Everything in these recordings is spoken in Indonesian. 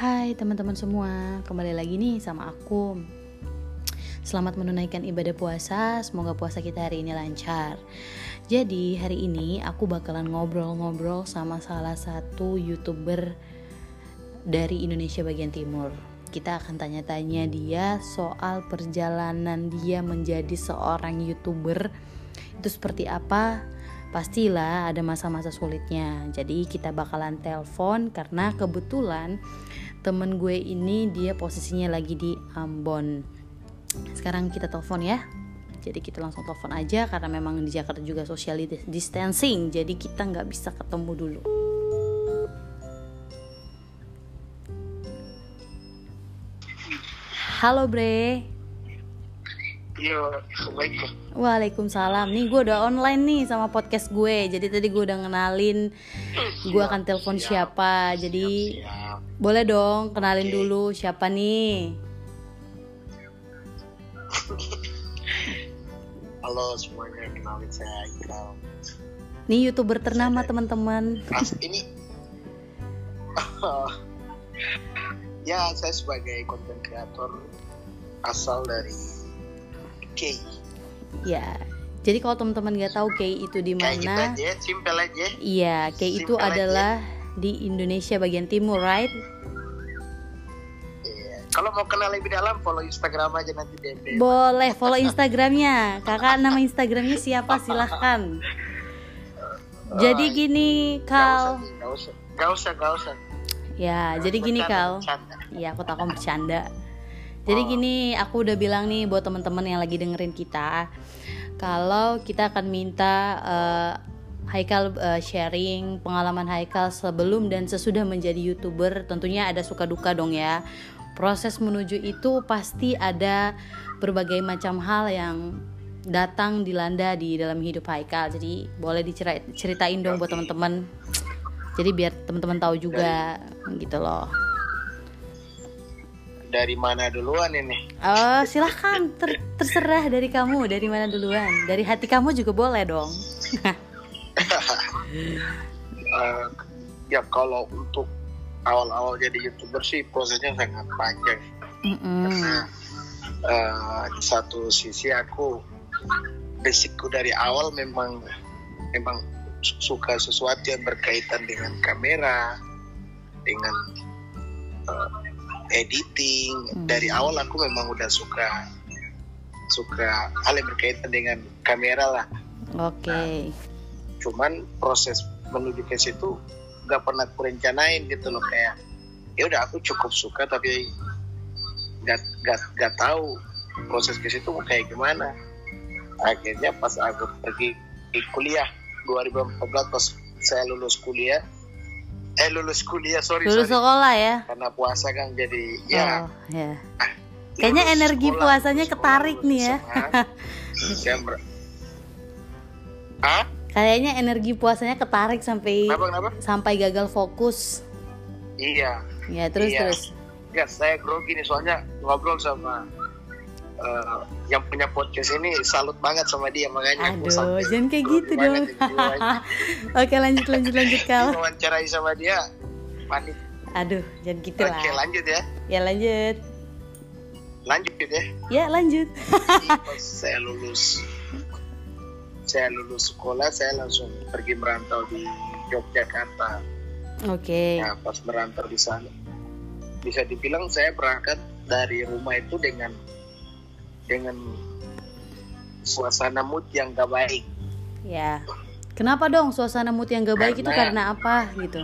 Hai teman-teman semua, kembali lagi nih sama aku. Selamat menunaikan ibadah puasa, semoga puasa kita hari ini lancar. Jadi hari ini aku bakalan ngobrol-ngobrol sama salah satu youtuber dari Indonesia bagian timur. Kita akan tanya-tanya dia soal perjalanan dia menjadi seorang youtuber itu seperti apa pastilah ada masa-masa sulitnya jadi kita bakalan telepon karena kebetulan temen gue ini dia posisinya lagi di Ambon sekarang kita telepon ya jadi kita langsung telepon aja karena memang di Jakarta juga social distancing jadi kita nggak bisa ketemu dulu halo bre Iya, Assalamualaikum. Waalaikumsalam. Nih gue udah online nih sama podcast gue. Jadi tadi gue udah ngenalin gue akan telepon siapa. Jadi Siap. Boleh dong kenalin Oke. dulu siapa nih. Halo semuanya, kenalin saya Ikal. Nih youtuber ternama teman-teman. As ini ya saya sebagai konten kreator asal dari K. Ya. Jadi kalau teman-teman nggak tahu Kay itu di Kayak gitu mana? aja, simpel aja. Iya, Kay itu aja. adalah di Indonesia bagian timur, right? Iya. Kalau mau kenal lebih dalam, follow Instagram aja nanti DM. Boleh follow Instagramnya. Kakak nama Instagramnya siapa? Silahkan. Jadi gini, Kal. Gak usah, gak usah, gak usah. Ya, jadi gini Kal. bercanda. Iya, aku kamu bercanda. Jadi gini, aku udah bilang nih buat teman-teman yang lagi dengerin kita, kalau kita akan minta eh, Haikal eh, sharing pengalaman Haikal sebelum dan sesudah menjadi youtuber, tentunya ada suka duka dong ya. Proses menuju itu pasti ada berbagai macam hal yang datang dilanda di dalam hidup Haikal. Jadi boleh diceritain dong buat teman-teman. Jadi biar teman-teman tahu juga gitu loh. Dari mana duluan ini? Oh, silahkan Ter- terserah dari kamu dari mana duluan. Dari hati kamu juga boleh dong. Eh, ya kalau untuk awal-awal jadi youtuber sih prosesnya sangat panjang Mm-mm. karena eh, di satu sisi aku basicku dari awal memang memang su- suka sesuatu yang berkaitan dengan kamera dengan eh, editing Hmm. dari awal aku memang udah suka suka hal yang berkaitan dengan kamera lah Oke. Cuman proses menuju ke situ nggak pernah kurencanain gitu loh kayak ya udah aku cukup suka tapi nggak nggak nggak tahu proses ke situ mau kayak gimana akhirnya pas aku pergi di kuliah 2014 pas saya lulus kuliah eh lulus kuliah sorry Lulus sorry sekolah ya. karena puasa kan jadi ya Oh, ya. Kayaknya lulus energi sekolah, puasanya ketarik sekolah, nih ya. saya ber- Hah? Kayaknya energi puasanya ketarik sampai Kenapa kenapa? sampai gagal fokus. Iya. Ya, terus Iya. terus. Enggak, saya grogi nih soalnya ngobrol sama eh, yang punya podcast ini salut banget sama dia makanya aku Aduh, sampai jangan kayak gitu dong. Oke, lanjut lanjut lanjut Kal. Wawancarai sama dia panik. Aduh, jangan gitu Oke lah. lanjut ya, Ya lanjut. lanjut ya. Ya lanjut. Saya lulus, saya lulus sekolah, saya langsung pergi merantau di Yogyakarta. Oke. Nah, pas merantau di sana, bisa dibilang saya berangkat dari rumah itu dengan dengan suasana mood yang gak baik. Ya. Kenapa dong suasana mood yang gak baik itu Karena- karena apa gitu?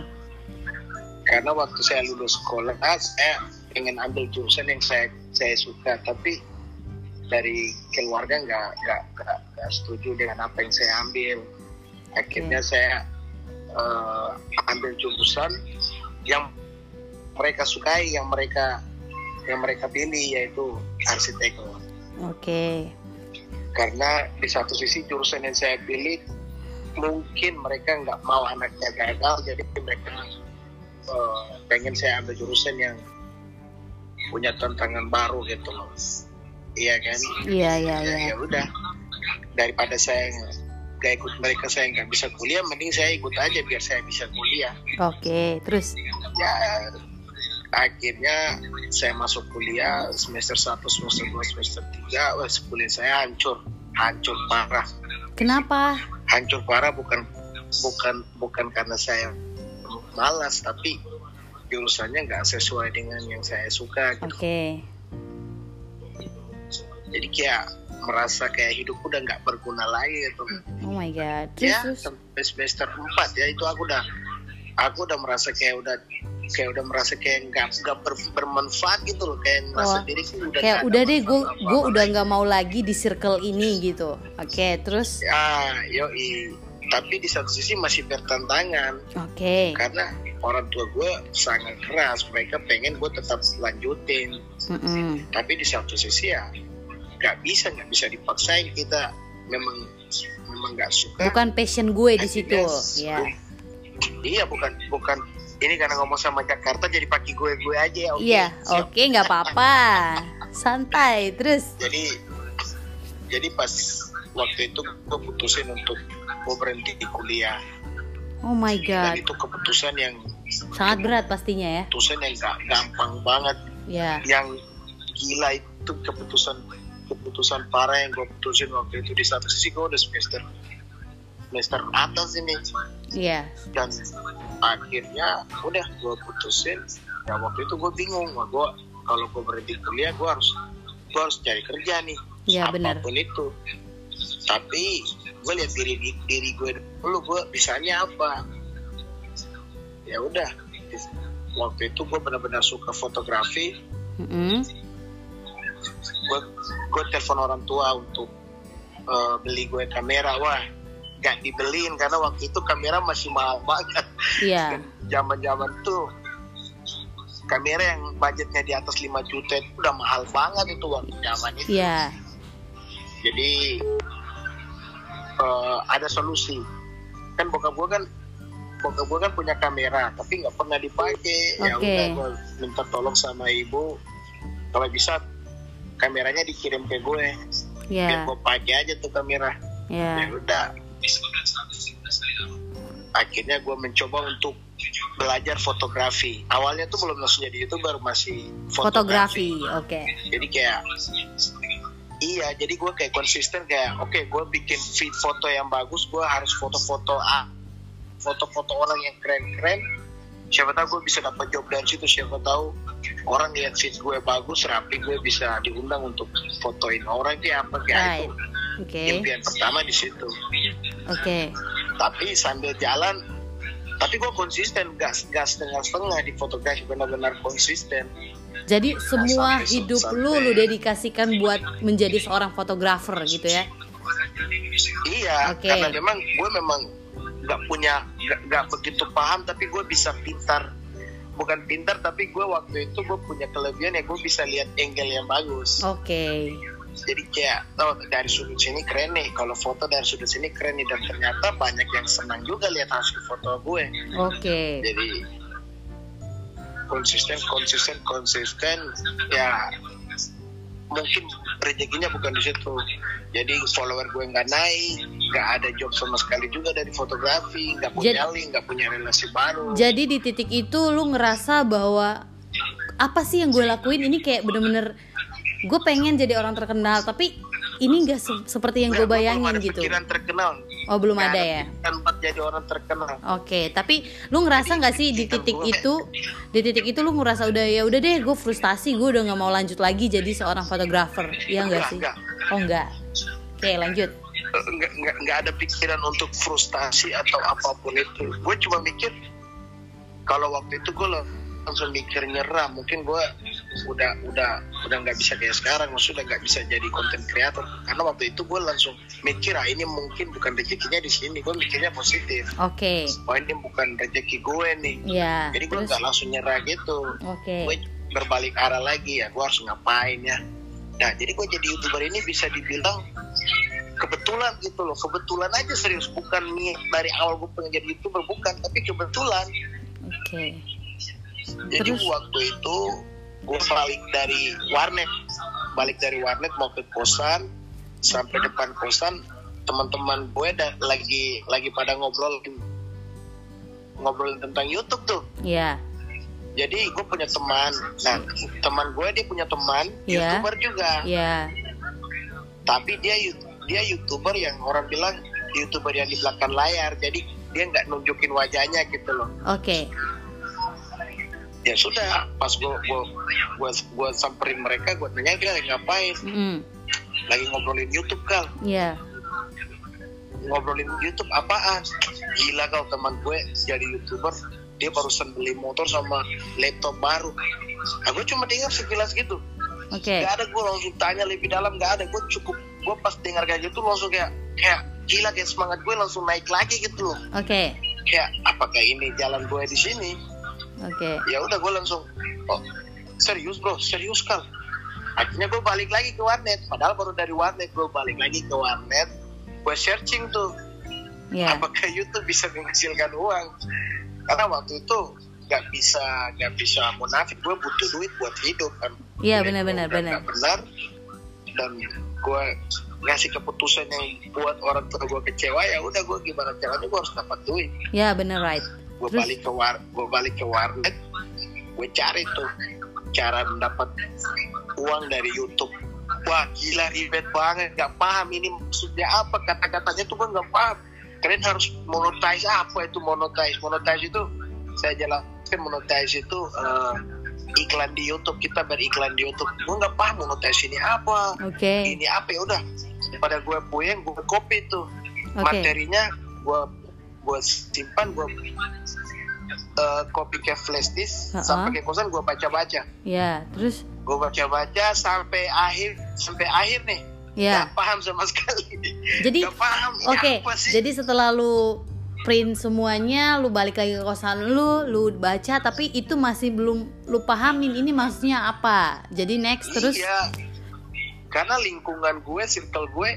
Karena waktu saya lulus sekolah, saya pengen ambil jurusan yang saya saya suka, tapi dari keluarga nggak nggak nggak setuju dengan apa yang saya ambil. Akhirnya saya eh, ambil jurusan yang mereka sukai, yang mereka yang mereka pilih yaitu arsitek. Oke. Karena di satu sisi jurusan yang saya pilih mungkin mereka nggak mau anaknya gagal, jadi mereka eh, pengen saya ambil jurusan yang punya tantangan baru gitu loh. Iya kan? Iya iya Ya, iya. ya udah. Daripada saya gak ikut mereka saya nggak bisa kuliah, mending saya ikut aja biar saya bisa kuliah. Oke, terus Ya akhirnya saya masuk kuliah semester 1, semester 2, semester 3 wah kuliah saya hancur hancur parah Kenapa? hancur parah bukan bukan bukan karena saya malas tapi jurusannya nggak sesuai dengan yang saya suka gitu. Oke. Jadi kayak merasa kayak hidup udah nggak berguna lagi gitu. Oh my god. Ya sampai semester 4 ya itu aku udah aku udah merasa kayak udah kayak udah merasa kayak nggak nggak ber- bermanfaat gitu loh. Kayak merasa Wah, diri sih udah Kayak udah deh gue gue udah nggak mau lagi di circle ini gitu. Oke, terus? Ya yoi. Tapi di satu sisi masih bertantangan oke. karena orang tua gue sangat keras. Mereka pengen gue tetap lanjutin. Mm-mm. tapi di satu sisi ya nggak bisa nggak bisa dipaksain kita memang memang nggak suka Bukan passion gue di situ. Ya. iya bukan bukan ini karena ngomong sama Jakarta jadi pakai gue gue aja ya oke Iya, oke nggak apa-apa. Santai. Terus jadi jadi pas waktu itu gue putusin untuk gue berhenti di kuliah Oh my dan god. itu keputusan yang Sangat berat pastinya ya. keputusan yang gak gampang banget Ya. yang gila itu keputusan keputusan parah yang gue putusin waktu itu. Di satu sisi gue udah semester semester atas ini. Iya. dan akhirnya udah gue putusin. Ya waktu itu gue bingung gue kalau gue berhenti kuliah gue harus gue harus cari kerja nih. Iya, apa pun itu. Tapi gue lihat diri diri gue dulu gue bisanya apa? Ya udah. Waktu itu gue benar-benar suka fotografi. Mm-mm. Gue gue telepon orang tua untuk eh, beli gue kamera wah gak dibeliin karena waktu itu kamera masih mahal banget Iya. zaman zaman tuh kamera yang budgetnya di atas 5 juta itu udah mahal banget itu waktu zaman itu Iya. jadi eh, ada solusi kan bokap gue kan bokap gue kan punya kamera tapi nggak pernah dipakai ya Oke. udah gue minta tolong sama ibu kalau bisa kameranya dikirim ke gue biar Iya. gue pakai aja tuh kamera ya Iya. udah akhirnya gue mencoba untuk belajar fotografi awalnya tuh belum langsung jadi youtuber masih Fotografi. Oke. jadi kayak iya jadi gue kayak konsisten kayak oke gue bikin feed foto yang bagus gue harus foto-foto A foto-foto orang yang keren-keren siapa tahu gue bisa dapat job dari situ siapa tahu orang lihat feed gue bagus rapi gue bisa diundang untuk fotoin orang kayak apa kayak Right. itu Oke. impian pertama di situ Oke. tapi sambil jalan tapi gue konsisten gas gas setengah-setengah di fotografi benar-benar konsisten Jadi semua Sampai- hidup sampai- lu lu dedikasikan buat menjadi seorang fotografer gitu ya. Iya, Oke. karena memang gue memang nggak punya nggak begitu paham, tapi gue bisa pintar. Bukan pintar, tapi gue waktu itu gue punya kelebihan ya gue bisa lihat angle yang bagus. Oke. Jadi kayak, oh dari sudut sini keren nih. Kalau foto dari sudut sini keren nih dan ternyata banyak yang senang juga lihat hasil foto gue. Oke. Jadi konsisten, konsisten, konsisten. Ya mungkin rezekinya bukan di situ. Jadi follower gue nggak naik, nggak ada job sama sekali juga dari fotografi, nggak punya Jadi- link, nggak punya relasi baru. Jadi di titik itu lu ngerasa bahwa apa sih yang gue lakuin ini kayak bener-bener gue pengen jadi orang terkenal tapi ini nggak se- seperti yang gue Nggak, belum bayangin ada gitu. Pikiran terkenal. Oh belum Nggak ada ya. pikiran buat jadi orang terkenal. Oke, tapi lu ngerasa nggak sih di titik itu, di titik itu lu ngerasa udah ya udah deh, gue frustasi, gue udah nggak mau lanjut lagi jadi seorang fotografer, iya nggak Enggak, sih? enggak. Oh nggak. Oke lanjut. nggak nggak nggak ada pikiran untuk frustasi atau apa pun itu gue cuma mikir kalau waktu itu gue langsung mikir nyerah mungkin gue udah udah udah nggak bisa kayak sekarang. Maksudnya nggak bisa jadi konten kreator karena waktu itu gue langsung mikir ah ini mungkin bukan rezekinya di sini. Gue mikirnya positif. Oke, oh ini bukan rezeki gue nih. Ya. jadi gue nggak langsung nyerah gitu. Oke, gue berbalik arah lagi ya gue harus ngapain ya? Nah jadi gue jadi youtuber ini bisa dibilang kebetulan gitu loh. Kebetulan aja serius bukan niat dari awal gue pengen jadi youtuber bukan. Tapi kebetulan. Oke, jadi Terus? waktu itu gue balik dari warnet. Balik dari warnet mau ke kosan sampai depan kosan teman-teman gue da- lagi lagi pada ngobrol ngobrol tentang YouTube tuh. Ya, jadi gue punya teman. Nah teman gue dia punya teman Iya. youtuber juga. Ya. tapi dia dia youtuber yang orang bilang youtuber yang di belakang layar. Jadi dia nggak nunjukin wajahnya gitu loh. Oke. Ya sudah pas gue gue gue gue samperin mereka gue tanya dia lagi ngapain Mm-mm. lagi ngobrolin YouTube kal Ya. ngobrolin YouTube apaan gila kau teman gue jadi youtuber dia barusan beli motor sama laptop baru aku cuma dengar sekilas gitu Oke. Gak ada gue langsung tanya lebih dalam gak ada gue cukup gue pas dengar kayak gitu langsung kayak kayak gila kayak semangat gue langsung naik lagi gitu loh Oke. kayak apakah ini jalan gue di sini Oke. ya udah gue langsung oh serius bro? Serius kal akhirnya gue balik lagi ke warnet. Padahal baru dari warnet gue balik lagi ke warnet. Gue searching tuh Ya. apakah YouTube bisa menghasilkan uang? Karena waktu itu nggak bisa nggak bisa munafik. Gue butuh duit buat hidup kan. Iya, Duit benar-benar, benar. benar. dan gue ngasih keputusan yang buat orang tua gue kecewa ya udah gue gimana caranya gue harus dapat duit. Ya, benar right. Gue balik ke war gue balik ke warnet gue cari tuh cara mendapat uang dari YouTube. Wah gila ribet banget. Nggak paham ini maksudnya apa kata-katanya tuh gue nggak paham. Kalian harus monetize apa itu monetize? Monetize itu saya jelaskan monetize itu eh, iklan di YouTube. Kita beriklan di YouTube. Gue nggak paham monetize ini apa. Oke. ini apa? Ya udah pada gue puyeng gue copy tuh. Oke. materinya gue gue simpan gue uh, copy ke flash disk Ha-ha. sampai ke kosan gue baca baca Ya, terus? Gue baca baca sampai akhir sampai akhir nih. Ya. Gak paham sama sekali. Jadi Gak paham ini Oke, sih? Jadi setelah lu print semuanya, lu balik lagi ke kosan lu, lu baca tapi itu masih belum lu pahamin ini maksudnya apa. Jadi next terus? Iya. Karena lingkungan gue circle gue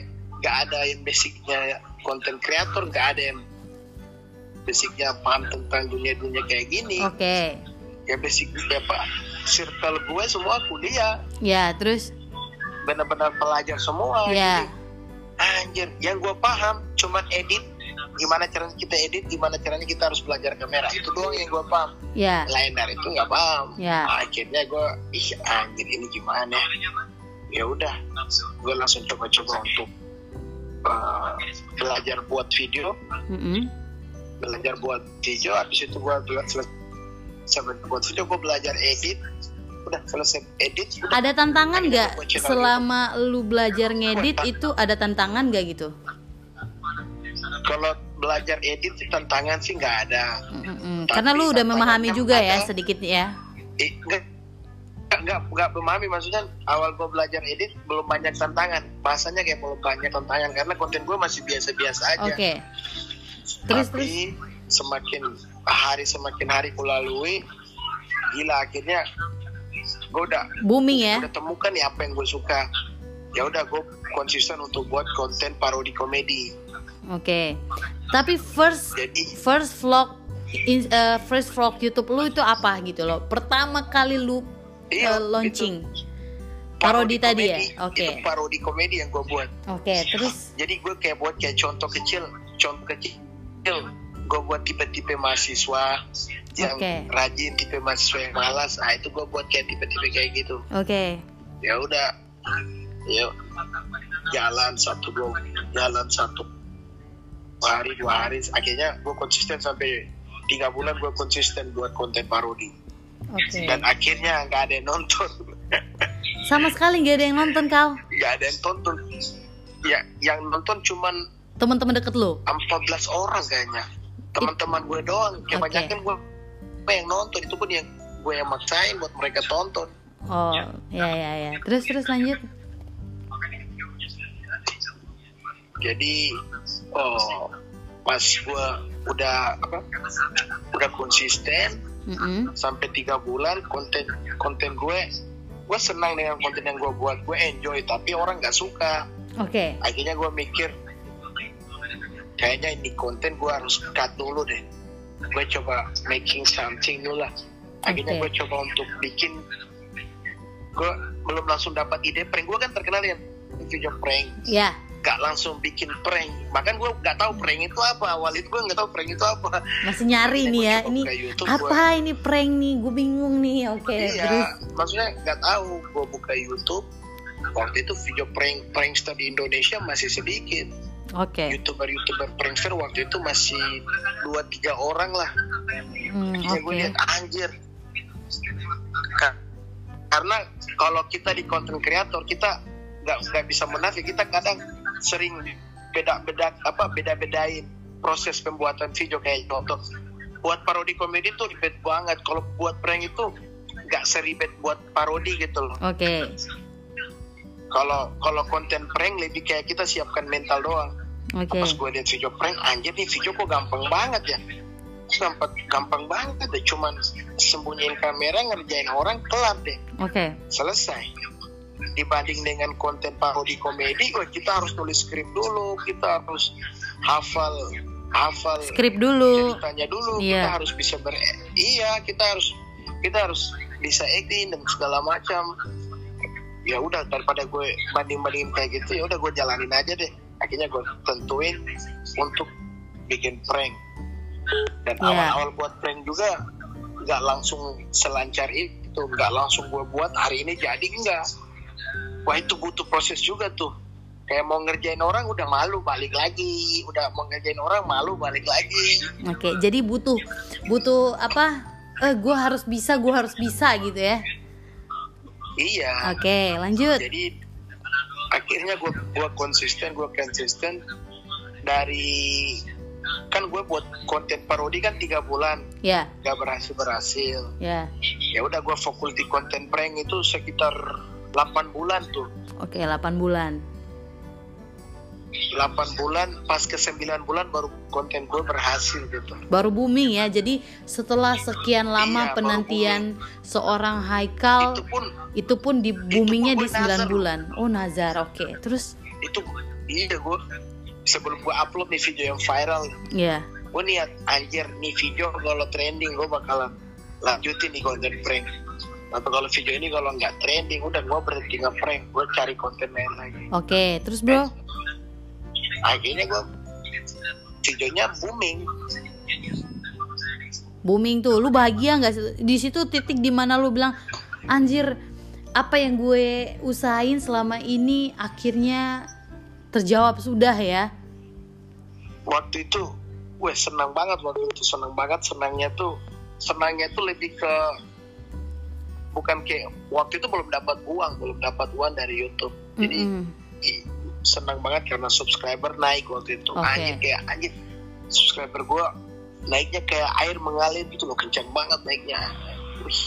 gak ada yang basicnya content creator gak ada yang basicnya paham tentang dunia-dunia kayak gini Oke. ya basic apa circle gue semua kuliah Ya, terus benar-benar pelajar semua ya. Jadi, anjir yang gue paham cuman edit gimana caranya kita edit gimana caranya kita harus belajar kamera itu doang yang gue paham Ya. lain dari itu nggak paham Ya. akhirnya gue ih anjir ini gimana ya udah gue langsung coba-coba untuk uh, belajar buat video Mm-mm. Belajar buat video habis itu gue belajar selesai buat video gue belajar edit udah selesai edit udah Ada tantangan nggak selama lu belajar ngedit itu ada tantangan nggak gitu? kalau belajar edit tantangan sih nggak ada Mm-mm. Tapi Karena lu udah memahami juga ya ada. sedikit ya. Eh, nggak nggak memahami maksudnya awal gue belajar edit belum banyak tantangan bahasanya kayak belum banyak tantangan karena konten gue masih biasa-biasa aja Oke. Terus terus. tapi semakin hari semakin hari kulalui gila akhirnya gue udah Booming ya. udah temukan nih apa yang gue suka ya udah gue konsisten untuk buat konten parodi komedi Oke. Tapi first jadi first vlog in- eh, first vlog YouTube lu itu apa gitu loh? Pertama kali lu Iya, eh, launching. itu Parodi tadi ya? Oke. itu parodi komedi yang gue buat Oke, terus jadi gue kayak buat kayak contoh kecil contoh kecil gue buat tipe-tipe mahasiswa yang Oke. rajin tipe mahasiswa yang malas ah itu gue buat kayak tipe-tipe kayak gitu oke. ya udah ya jalan satu dua jalan satu hari dua hari akhirnya gue konsisten sampai tiga bulan gue konsisten buat konten parodi Oke. dan akhirnya nggak ada yang nonton Sama sekali nggak ada yang nonton kau. nggak ada yang tonton ya yang nonton cuman Teman-teman deket lu. 14 orang kayaknya teman-teman gue doang kebanyakan gue gue yang nonton itu pun yang gue yang maksain buat mereka tonton Oh, ya ya ya. Terus terus lanjut. jadi oh pas gue udah apa udah konsisten Mm-mm. sampai tiga bulan konten konten gue gue senang dengan konten yang gue buat gue enjoy tapi orang nggak suka Oke. akhirnya gue mikir kayaknya ini konten gue harus cut dulu deh. Gue coba making something dulu lah. Akhirnya Oke. gue coba untuk bikin gue belum langsung dapat ide prank. Gue kan terkenal dengan video prank. Ya. gak langsung bikin prank. Bahkan gue gak tahu prank itu apa. Awal itu gue gak tahu prank itu apa. Masih nyari nih ya. Ini apa gua... ini prank nih? Gue bingung nih. Oke okay, iya terus. maksudnya gak tahu. Gue buka YouTube. Waktu itu video prank prankster di Indonesia masih sedikit. Okay. Youtuber youtuber prankster waktu itu masih dua tiga orang lah. Hmm, okay. gue lihat anjir. Karena kalau kita di content creator kita nggak nggak bisa menafik kita kadang sering beda beda apa beda bedain proses pembuatan video kayak contoh buat parodi komedi tuh ribet banget kalau buat prank itu nggak seribet buat parodi gitu loh. Oke. Okay kalau kalau konten prank lebih kayak kita siapkan mental doang okay. pas gue lihat video prank anjir nih video kok gampang banget ya gampang gampang banget deh cuman sembunyiin kamera ngerjain orang kelar deh oke okay. selesai dibanding dengan konten parodi komedi oh, kita harus tulis skrip dulu kita harus hafal hafal skrip dulu ceritanya dulu yeah. kita harus bisa ber iya kita harus kita harus bisa acting dan segala macam ya udah daripada gue banding bandingin kayak gitu ya udah gue jalanin aja deh akhirnya gue tentuin untuk bikin prank. Dan yeah. awal-awal buat prank juga nggak langsung selancar itu nggak langsung gue buat hari ini jadi enggak wah itu butuh proses juga tuh. Kayak mau ngerjain orang udah malu balik lagi. Udah mau ngerjain orang malu balik lagi. Oke okay, jadi butuh butuh apa? Eh gue harus bisa gue harus bisa gitu ya? Iya. Oke, okay, lanjut. Jadi akhirnya gue gua konsisten, gue konsisten dari kan gue buat konten parodi kan tiga bulan, ya. Yeah. Gak berhasil berhasil. Ya. Yeah. Ya udah gue fokus di konten prank itu sekitar 8 bulan tuh. Oke, okay, 8 bulan. 8 bulan pas ke 9 bulan baru konten gue berhasil gitu. Baru booming ya jadi setelah sekian lama iya, penantian seorang Haikal itu pun itu pun di boomingnya di 9 nazar. bulan. Oh Nazar oke. Okay. terus? Itu iya gue sebelum gue upload nih video yang viral. Iya. Yeah. gue niat anjir nih video kalau trending gue bakalan lanjutin nih konten prank. Atau kalau video ini kalau nggak trending udah gue berhenti nge-prank gue cari konten lain lagi. Oke okay, terus bro akhirnya gue videonya booming. Booming tuh lu bahagia nggak di situ titik di mana lu bilang anjir apa yang gue usahain selama ini akhirnya terjawab sudah ya? Waktu itu gue senang banget waktu itu senang banget. Senangnya tuh senangnya tuh lebih ke bukan kayak waktu itu belum dapat uang belum dapat uang dari YouTube. Jadi mm -hmm senang banget karena subscriber naik waktu itu okay. anjir kayak anjir subscriber gue naiknya kayak air mengalir gitu loh kencang banget naiknya Wih.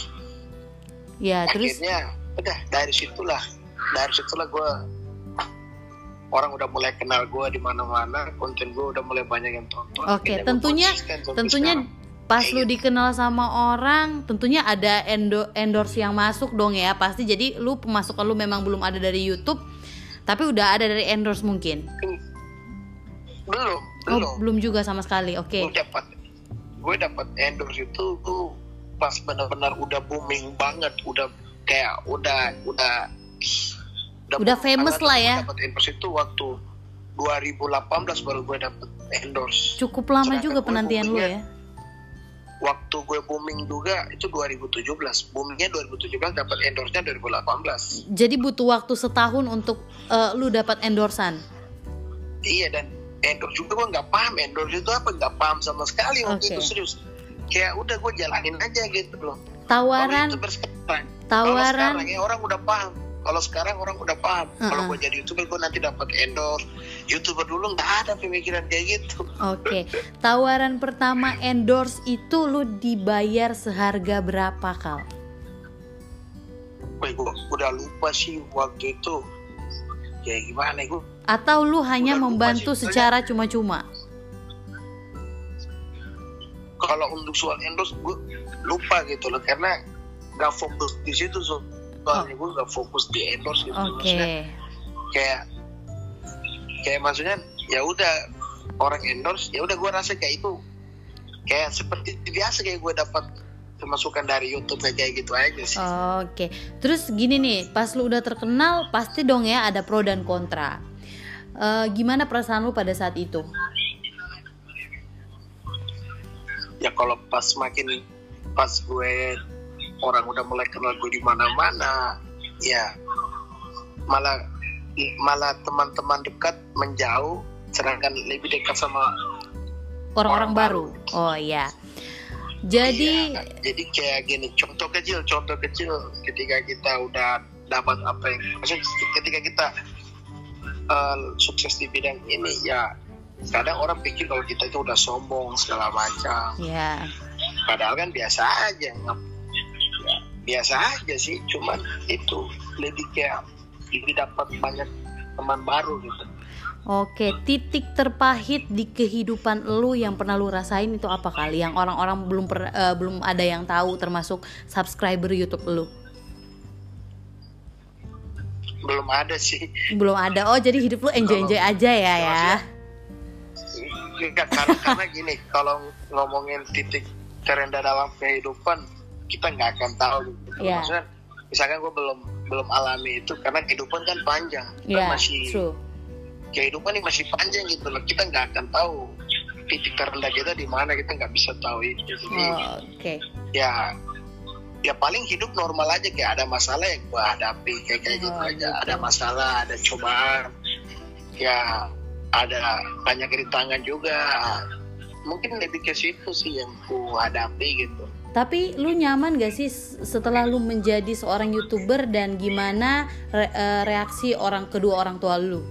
ya akhirnya terus udah dari situlah dari situlah gue orang udah mulai kenal gue di mana-mana konten gue udah mulai banyak yang tonton oke okay, tentunya tentunya sekarang. pas lu gitu. dikenal sama orang tentunya ada endo endorse yang masuk dong ya pasti jadi lu pemasukan lu memang belum ada dari YouTube tapi udah ada dari endorse mungkin? Belum, belum. Oh, belum juga sama sekali. Oke. Okay. Gue dapat gue dapat endorse itu tuh pas benar-benar udah booming banget, udah kayak udah udah udah, udah famous lah ya. Dapat endorse itu waktu 2018 baru gue dapat endorse. Cukup lama Sedangkan juga penantian lu ya waktu gue booming juga itu 2017 boomingnya 2017 dapat endorse-nya 2018 jadi butuh waktu setahun untuk uh, lu dapat endorsan iya dan endorse juga gue nggak paham. Endorse itu apa? Nggak paham sama sekali waktu okay. itu serius. Kayak udah gue jalanin aja gitu loh. Tawaran tawaran sekarang ya orang udah paham kalau sekarang orang udah paham. Uh -uh. kalau gue jadi youtuber gue nanti dapat endorse. Youtuber dulu nggak ada pemikiran kayak gitu. Oke okay. tawaran pertama endorse itu lu dibayar seharga berapa kal? Wih, gue udah lupa sih waktu itu. Ya gimana gue atau lu hanya membantu secara cuma-cuma? Kalau untuk soal endorse gue lupa gitu loh. Karena nggak fokus di situ so soalnya oh. gue gak fokus di endorse gitu okay. maksudnya kayak kayak maksudnya ya udah orang endorse ya udah gue rasa kayak itu kayak seperti biasa kayak gue dapat pemasukan dari YouTube kayak gitu aja sih. Oke, okay. terus gini nih, pas lu udah terkenal pasti dong ya ada pro dan kontra. Uh, gimana perasaan lu pada saat itu? Ya kalau pas makin pas gue orang udah mulai kenal gue di mana-mana, ya malah malah teman-teman dekat menjauh, sedangkan lebih dekat sama orang-orang baru. baru. Oh iya. Jadi iya, jadi kayak gini, contoh kecil, contoh kecil ketika kita udah dapat apa yang maksudnya ketika kita uh, sukses di bidang ini ya kadang orang pikir kalau kita itu udah sombong segala macam. Yeah. Padahal kan biasa aja. Biasa aja sih, cuman itu lebih kayak lebih dapat banyak teman baru gitu. Oke, titik terpahit di kehidupan lu yang pernah lu rasain itu apa kali? Yang orang-orang belum per, uh, belum ada yang tahu termasuk subscriber YouTube lu. Belum ada sih. Belum ada. Oh, jadi hidup lu enjoy-enjoy aja ya ya. Enggak, karena, karena gini, kalau ngomongin titik terendah dalam kehidupan, kita nggak akan tahu gitu. Yeah. Maksudnya, misalkan gue belum belum alami itu karena kehidupan kan panjang, yeah, kan masih true kehidupan ini masih panjang gitu loh kita nggak akan tahu titik terendah kita di mana kita nggak bisa tahu itu jadi oh, okay. ya ya paling hidup normal aja kayak ada masalah yang gua hadapi kayak kayak gitu oh, aja gitu. ada masalah ada cobaan ya ada banyak rintangan juga mungkin lebih ke situ sih yang ku hadapi gitu tapi lu nyaman gak sih setelah lu menjadi seorang youtuber dan gimana re eh, reaksi orang kedua orang tua lu?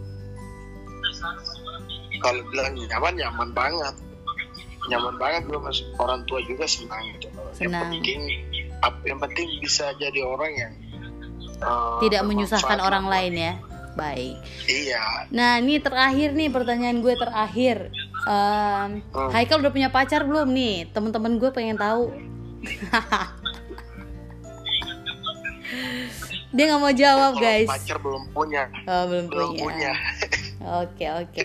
kalau bilang nyaman nyaman banget. Nyaman banget gue mas orang tua juga senang gitu. Senang. yang penting yang penting bisa jadi orang yang uh, tidak menyusahkan orang lain ya? Baik. Iya. Nah ini terakhir nih pertanyaan gue terakhir. Um, hmm. Haikal udah punya pacar belum nih? Teman-teman gue pengen tahu dia nggak mau jawab guys pacar belum punya oh, belum, belum punya, punya. Oke oke.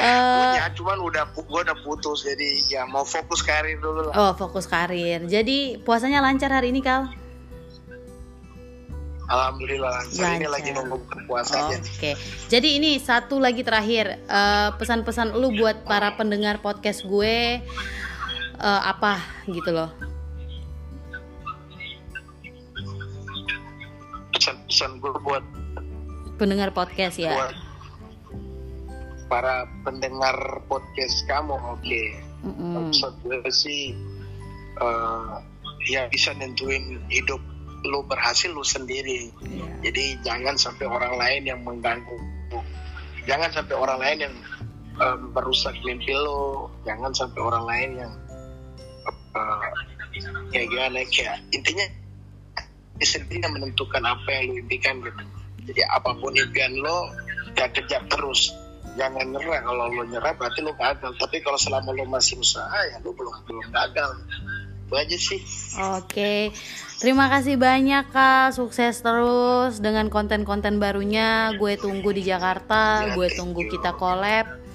Uh, punya cuman udah gua udah putus jadi ya mau fokus karir dulu lah. Oh fokus karir. Jadi puasanya lancar hari ini kal? Alhamdulillah lancar. lancar. Ini lagi nunggu puasa Oke. Okay. Jadi ini satu lagi terakhir uh, pesan-pesan lu buat para pendengar podcast gue uh, apa gitu loh? Pesan-pesan gue buat pendengar podcast ya. Buat para pendengar podcast kamu oke okay. mm-hmm. maksud gue sih uh, ya bisa nentuin hidup lu berhasil lu sendiri yeah. jadi jangan sampai orang lain yang mengganggu jangan sampai orang lain yang um, merusak mimpi lu jangan sampai orang lain yang uh, kayak gimana kayak intinya sendiri yang menentukan apa yang lu impikan gitu. Jadi apa pun impian lo ya kerja terus. Jangan nyerah. Kalau lo nyerah berarti lo gagal. Tapi kalau selama lo masih usaha ya lo belum belum gagal. Itu aja sih. Oke. Terima kasih banyak kak. Sukses terus dengan konten-konten barunya. Gue tunggu di Jakarta. Ya, gue tunggu you. kita collab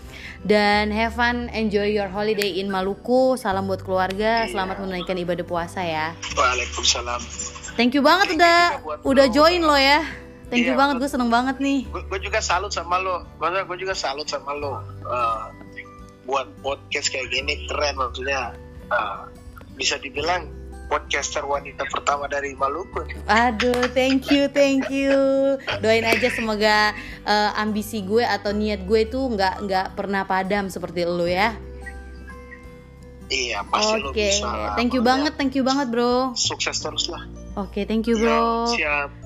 dan have fun enjoy your holiday in Maluku salam buat keluarga selamat menunaikan ibadah puasa ya Waalaikumsalam thank you banget udah udah join lo ya Thank you iya, banget, gue seneng banget nih. Gue juga salut sama lo. Gue juga salut sama lo. Uh, buat podcast kayak gini keren maksudnya. Uh, bisa dibilang podcaster wanita pertama dari Maluku. Aduh, thank you, thank you. Doain aja semoga uh, ambisi gue atau niat gue itu nggak nggak pernah padam seperti lo ya. Iya, pasti Oke, okay. thank you banget, thank you banget, bro. Sukses terus lah. Oke, okay, thank you, bro. Ya, siap.